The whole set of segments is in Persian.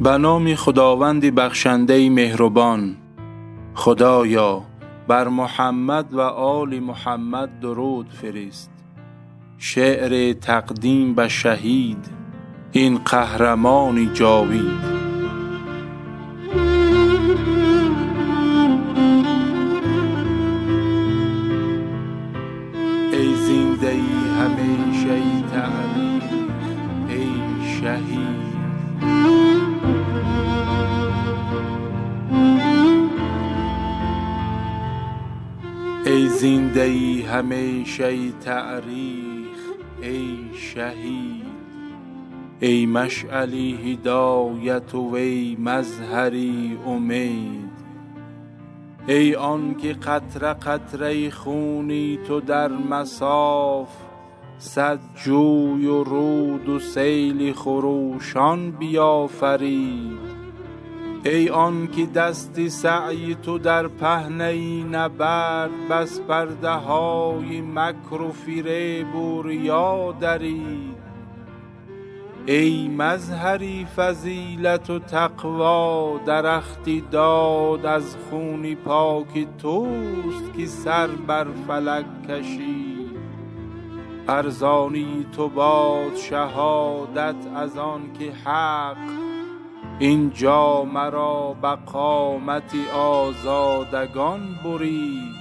به نام خداوند بخشنده مهربان. خدایا بر محمد و آل محمد درود فرست شعر تقدیم به شهید این قهرمان جاوید. ای زنده ای همیشه ای ای شهید. زنده ای همیشه تاریخ ای شهید. ای مشعلی هدایت و ای مظهری امید. ای آنک قطره قطره خونی تو در مصاف صد جوی و رود و سیل خروشان بیافرید. ای آنک دست سعی تو در پهنه نبرد بس پرده های مکر و فریب و ریا درید. ای مظهری فضیلت و تقوا درختی داد از خون پاک توست که سر بر فلک کشید. ارزانی تو باد شهادت از آنک حق این جامه را به آزادگان برید.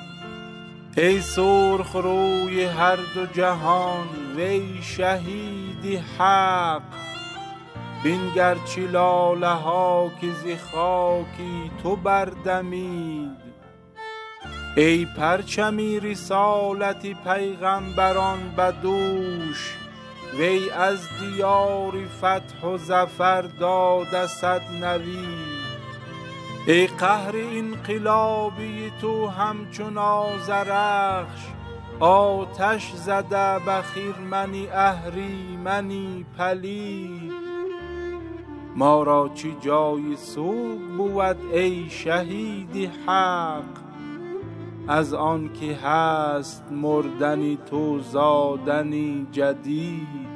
ای سرخ روی هر دو جهان وی شهید حق. بنگر چه لاله ها که ز خاکی تو بردمید. ای پرچم رسالت پیغمبران به دوش وی از دیار فتح و ظفر داده صد نوید ای قهر انقلابی تو همچون آذرخش آتش زده به خرمن اهریمنی پلید ما را چه جای سوگ بود ای شهید حق؟ از آنک هست مردن تو زادن جدید.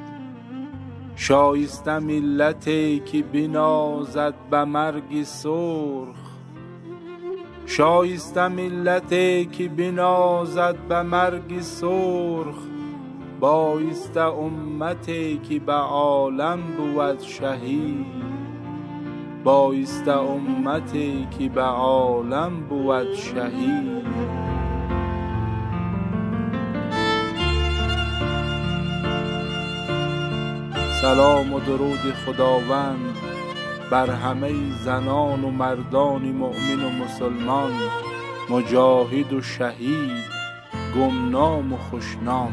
شایسته ملتی که بنازد به مرگ سرخ. شایسته ملتی که بنازد به مرگ سرخ. بایسته امتی که به عالم بود شهید. بایسته امتی که به عالم بود شهید. سلام و درود خداوند بر همه زنان و مردان مؤمن و مسلمان مجاهد و شهید گمنام و خوشنام.